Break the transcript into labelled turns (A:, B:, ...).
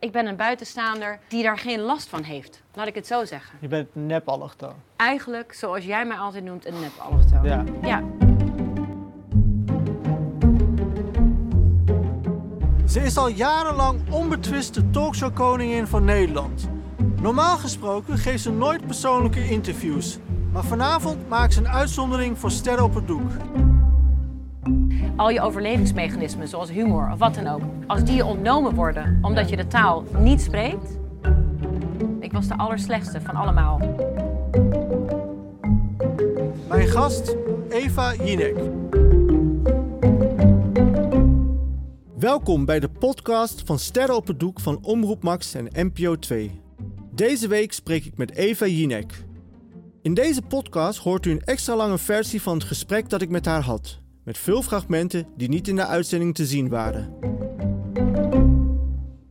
A: Ik ben een buitenstaander die daar geen last van heeft. Laat ik het zo zeggen.
B: Je bent een nep-allochtoon.
A: Eigenlijk, zoals jij mij altijd noemt, een.
B: Ja.
A: ja.
C: Ze is al jarenlang onbetwiste talkshowkoningin van Nederland. Normaal gesproken geeft ze nooit persoonlijke interviews. Maar vanavond maakt ze een uitzondering voor sterren op het doek.
A: Al je overlevingsmechanismen, zoals humor of wat dan ook, als die je ontnomen worden omdat je de taal niet spreekt. Ik was de allerslechtste van allemaal.
C: Mijn gast, Eva Jinek. Welkom bij de podcast van Sterren op het Doek van Omroep Max en NPO 2. Deze week spreek ik met Eva Jinek. In deze podcast hoort u een extra lange versie van het gesprek dat ik met haar had. Met veel fragmenten die niet in de uitzending te zien waren.